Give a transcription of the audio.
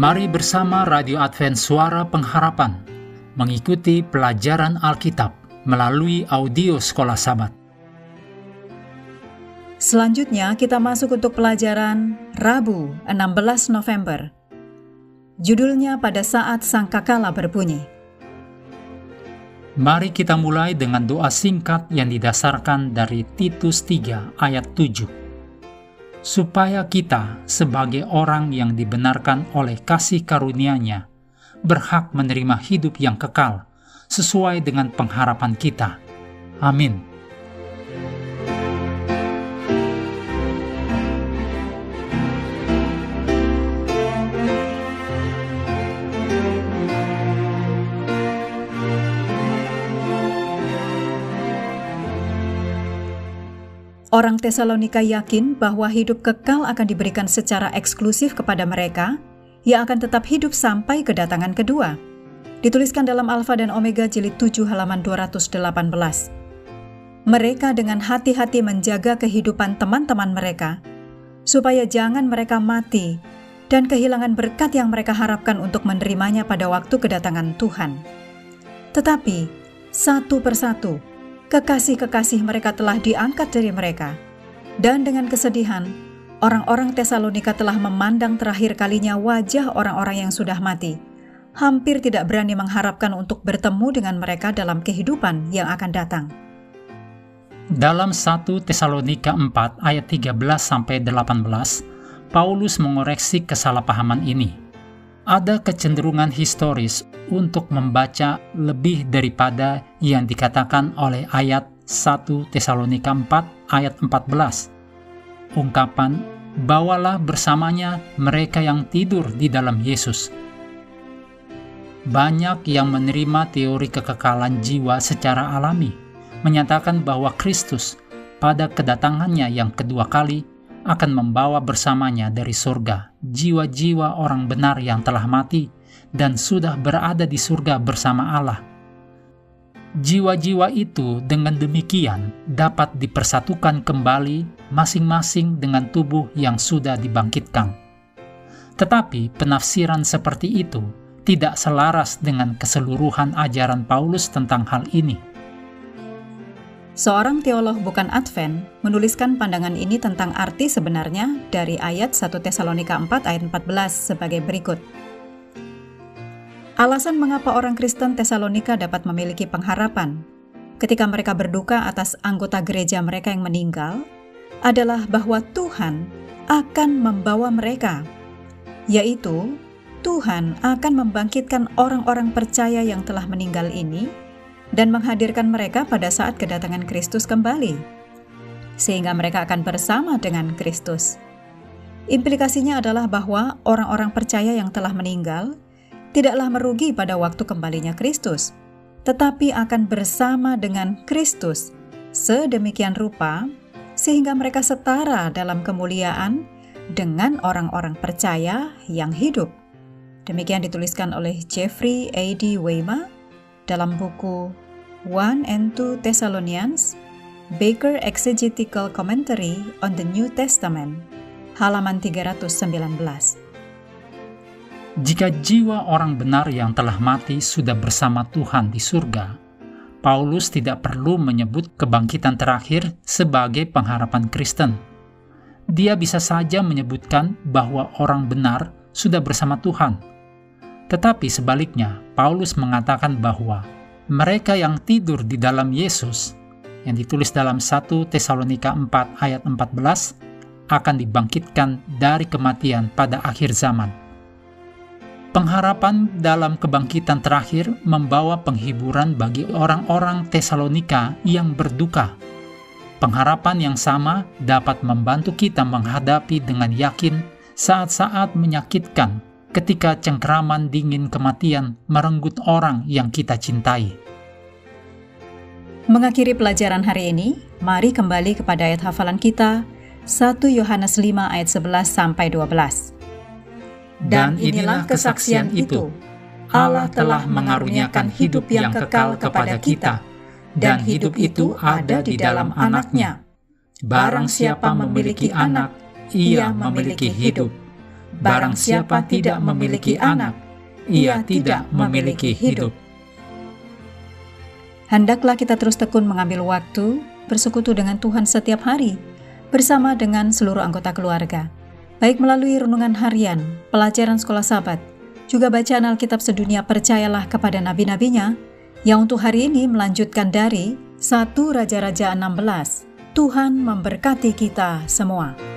Mari bersama Radio Advent Suara Pengharapan mengikuti pelajaran Alkitab melalui audio Sekolah Sabat. Selanjutnya kita masuk untuk pelajaran Rabu 16 November. Judulnya pada saat sangkakala berbunyi. Mari kita mulai dengan doa singkat yang didasarkan dari Titus 3 ayat 7. Supaya kita sebagai orang yang dibenarkan oleh kasih karunia-Nya berhak menerima hidup yang kekal sesuai dengan pengharapan kita. Amin. Orang Tesalonika yakin bahwa hidup kekal akan diberikan secara eksklusif kepada mereka yang akan tetap hidup sampai kedatangan kedua. Dituliskan dalam Alfa dan Omega jilid 7 halaman 218. Mereka dengan hati-hati menjaga kehidupan teman-teman mereka, supaya jangan mereka mati dan kehilangan berkat yang mereka harapkan untuk menerimanya pada waktu kedatangan Tuhan. Tetapi, satu persatu, kekasih-kekasih mereka telah diangkat dari mereka, dan dengan kesedihan, orang-orang Tesalonika telah memandang terakhir kalinya wajah orang-orang yang sudah mati, hampir tidak berani mengharapkan untuk bertemu dengan mereka dalam kehidupan yang akan datang. Dalam 1 Tesalonika 4 ayat 13 sampai 18, Paulus mengoreksi kesalahpahaman ini. Ada kecenderungan historis untuk membaca lebih daripada yang dikatakan oleh ayat 1 Tesalonika 4 ayat 14. Ungkapan, bawalah bersamanya mereka yang tidur di dalam Yesus. Banyak yang menerima teori kekekalan jiwa secara alami, menyatakan bahwa Kristus pada kedatangannya yang kedua kali akan membawa bersamanya dari surga jiwa-jiwa orang benar yang telah mati dan sudah berada di surga bersama Allah. Jiwa-jiwa itu dengan demikian dapat dipersatukan kembali masing-masing dengan tubuh yang sudah dibangkitkan. Tetapi penafsiran seperti itu tidak selaras dengan keseluruhan ajaran Paulus tentang hal ini. Seorang teolog bukan Advent menuliskan pandangan ini tentang arti sebenarnya dari ayat 1 Tesalonika 4 ayat 14 sebagai berikut. Alasan mengapa orang Kristen Tesalonika dapat memiliki pengharapan ketika mereka berduka atas anggota gereja mereka yang meninggal adalah bahwa Tuhan akan membawa mereka, yaitu Tuhan akan membangkitkan orang-orang percaya yang telah meninggal ini dan menghadirkan mereka pada saat kedatangan Kristus kembali, sehingga mereka akan bersama dengan Kristus. Implikasinya adalah bahwa orang-orang percaya yang telah meninggal tidaklah merugi pada waktu kembalinya Kristus, tetapi akan bersama dengan Kristus sedemikian rupa sehingga mereka setara dalam kemuliaan dengan orang-orang percaya yang hidup. Demikian dituliskan oleh Jeffrey A. D. dalam buku One and Two Thessalonians, Baker Exegetical Commentary on the New Testament, halaman 319. Jika jiwa orang benar yang telah mati sudah bersama Tuhan di surga, Paulus tidak perlu menyebut kebangkitan terakhir sebagai pengharapan Kristen. Dia bisa saja menyebutkan bahwa orang benar sudah bersama Tuhan. Tetapi sebaliknya, Paulus mengatakan bahwa mereka yang tidur di dalam Yesus, yang ditulis dalam 1 Tesalonika 4 ayat 14, akan dibangkitkan dari kematian pada akhir zaman Pengharapan dalam kebangkitan terakhir membawa penghiburan bagi orang-orang Tesalonika yang berduka. Pengharapan yang sama dapat membantu kita menghadapi dengan yakin saat-saat menyakitkan ketika cengkraman dingin kematian merenggut orang yang kita cintai. Mengakhiri pelajaran hari ini, mari kembali kepada ayat hafalan kita 1 Yohanes 5 ayat 11 sampai 12. Dan inilah kesaksian itu. Allah telah mengaruniakan hidup yang kekal kepada kita, dan hidup itu ada di dalam anaknya. Barang siapa memiliki anak, ia memiliki hidup. Barang siapa tidak memiliki anak, ia tidak memiliki hidup. Hendaklah kita terus tekun mengambil waktu bersekutu dengan Tuhan setiap hari, bersama dengan seluruh anggota keluarga, baik melalui renungan harian, pelajaran sekolah sahabat, juga bacaan Alkitab sedunia percayalah kepada nabi-nabinya, yang untuk hari ini melanjutkan dari 1 Raja-Raja 16. Tuhan memberkati kita semua.